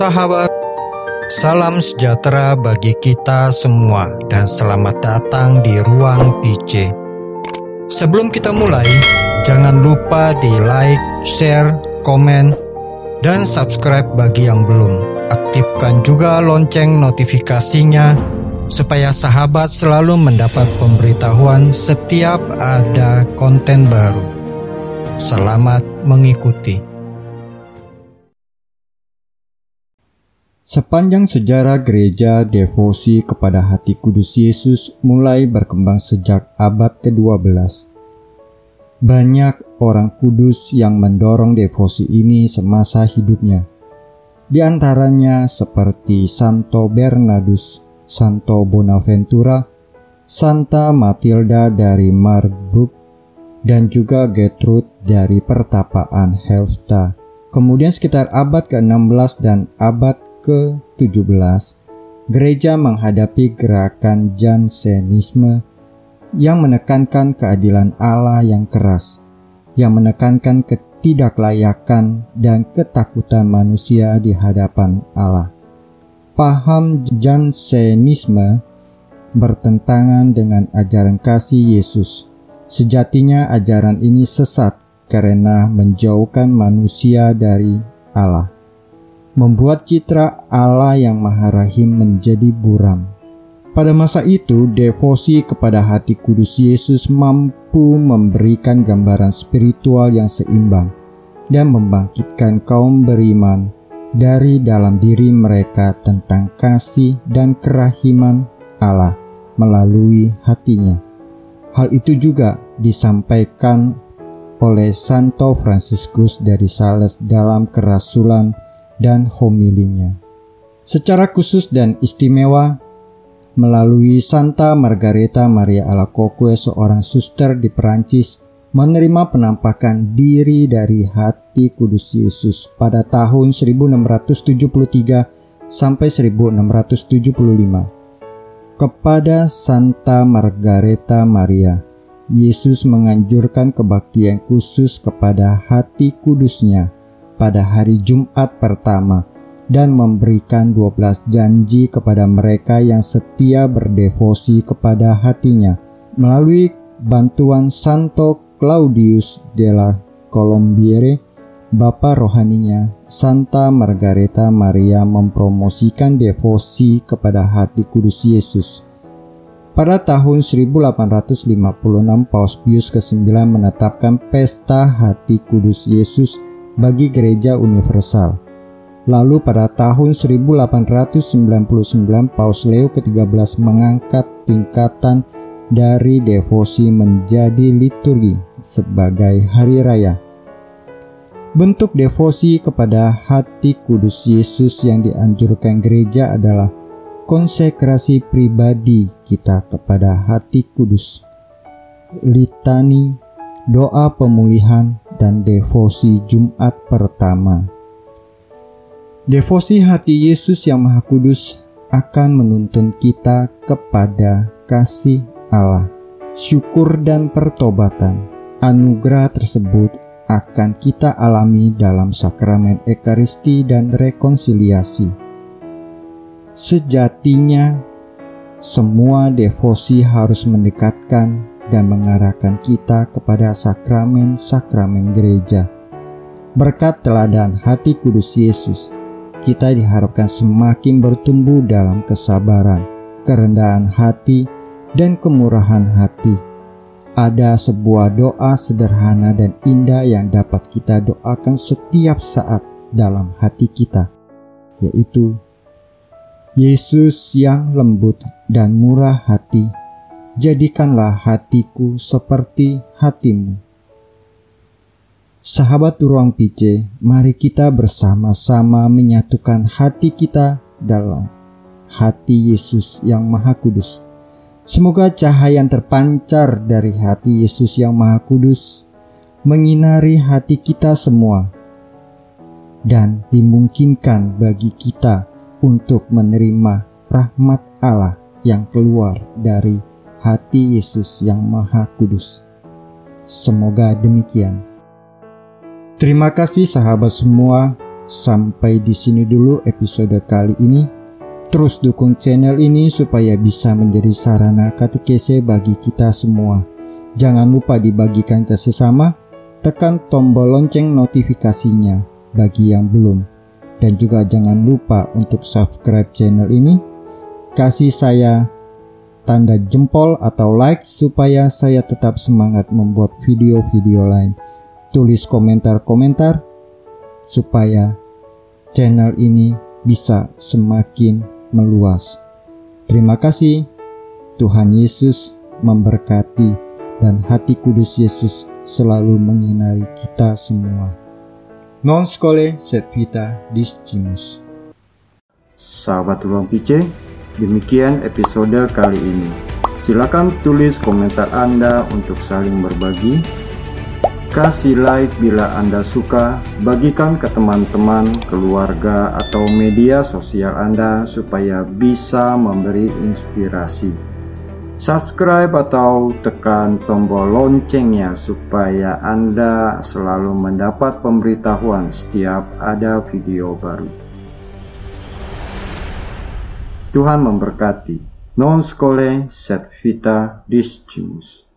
Sahabat, salam sejahtera bagi kita semua dan selamat datang di ruang PC. Sebelum kita mulai, jangan lupa di like, share, komen, dan subscribe bagi yang belum. Aktifkan juga lonceng notifikasinya supaya sahabat selalu mendapat pemberitahuan setiap ada konten baru. Selamat mengikuti. Sepanjang sejarah gereja, devosi kepada hati kudus Yesus mulai berkembang sejak abad ke-12. Banyak orang kudus yang mendorong devosi ini semasa hidupnya. Di antaranya seperti Santo Bernardus, Santo Bonaventura, Santa Matilda dari Marburg, dan juga Gertrude dari pertapaan Helfta. Kemudian sekitar abad ke-16 dan abad ke-17, gereja menghadapi gerakan Jansenisme yang menekankan keadilan Allah yang keras, yang menekankan ketidaklayakan dan ketakutan manusia di hadapan Allah. Paham Jansenisme bertentangan dengan ajaran kasih Yesus. Sejatinya ajaran ini sesat karena menjauhkan manusia dari Allah membuat citra Allah yang Maha Rahim menjadi buram. Pada masa itu, devosi kepada hati kudus Yesus mampu memberikan gambaran spiritual yang seimbang dan membangkitkan kaum beriman dari dalam diri mereka tentang kasih dan kerahiman Allah melalui hatinya. Hal itu juga disampaikan oleh Santo Fransiskus dari Sales dalam kerasulan dan homilinya. Secara khusus dan istimewa, melalui Santa Margareta Maria Alacoque seorang suster di Perancis menerima penampakan diri dari hati kudus Yesus pada tahun 1673 sampai 1675. Kepada Santa Margareta Maria, Yesus menganjurkan kebaktian khusus kepada hati kudusnya pada hari Jumat pertama dan memberikan 12 janji kepada mereka yang setia berdevosi kepada hatinya melalui bantuan Santo Claudius della Colombiere, Bapa rohaninya, Santa Margareta Maria mempromosikan devosi kepada hati kudus Yesus. Pada tahun 1856 Paus Pius ke-9 menetapkan pesta hati kudus Yesus bagi gereja universal. Lalu pada tahun 1899 Paus Leo ke-13 mengangkat tingkatan dari devosi menjadi liturgi sebagai hari raya. Bentuk devosi kepada hati kudus Yesus yang dianjurkan gereja adalah konsekrasi pribadi kita kepada hati kudus. Litani, doa pemulihan, dan devosi Jumat pertama. Devosi hati Yesus yang Maha Kudus akan menuntun kita kepada kasih Allah, syukur dan pertobatan. Anugerah tersebut akan kita alami dalam sakramen Ekaristi dan rekonsiliasi. Sejatinya, semua devosi harus mendekatkan dan mengarahkan kita kepada sakramen-sakramen gereja. Berkat teladan hati kudus Yesus, kita diharapkan semakin bertumbuh dalam kesabaran, kerendahan hati, dan kemurahan hati. Ada sebuah doa sederhana dan indah yang dapat kita doakan setiap saat dalam hati kita, yaitu Yesus yang lembut dan murah hati jadikanlah hatiku seperti hatimu. Sahabat ruang PC, mari kita bersama-sama menyatukan hati kita dalam hati Yesus yang Maha Kudus. Semoga cahaya yang terpancar dari hati Yesus yang Maha Kudus menyinari hati kita semua dan dimungkinkan bagi kita untuk menerima rahmat Allah yang keluar dari hati Yesus yang Maha Kudus. Semoga demikian. Terima kasih sahabat semua Sampai di sini dulu episode kali ini. Terus dukung channel ini supaya bisa menjadi sarana katekese bagi kita semua. Jangan lupa dibagikan ke sesama, tekan tombol lonceng notifikasinya bagi yang belum. Dan juga jangan lupa untuk subscribe channel ini. Kasih saya tanda jempol atau like supaya saya tetap semangat membuat video-video lain. Tulis komentar-komentar supaya channel ini bisa semakin meluas. Terima kasih. Tuhan Yesus memberkati dan hati kudus Yesus selalu menyinari kita semua. Non scole set vita discimus. Sahabat Ruang PC, demikian episode kali ini. Silakan tulis komentar Anda untuk saling berbagi Kasih like bila Anda suka, bagikan ke teman-teman, keluarga, atau media sosial Anda supaya bisa memberi inspirasi. Subscribe atau tekan tombol loncengnya supaya Anda selalu mendapat pemberitahuan setiap ada video baru. Tuhan memberkati. Non scole set vita discimus.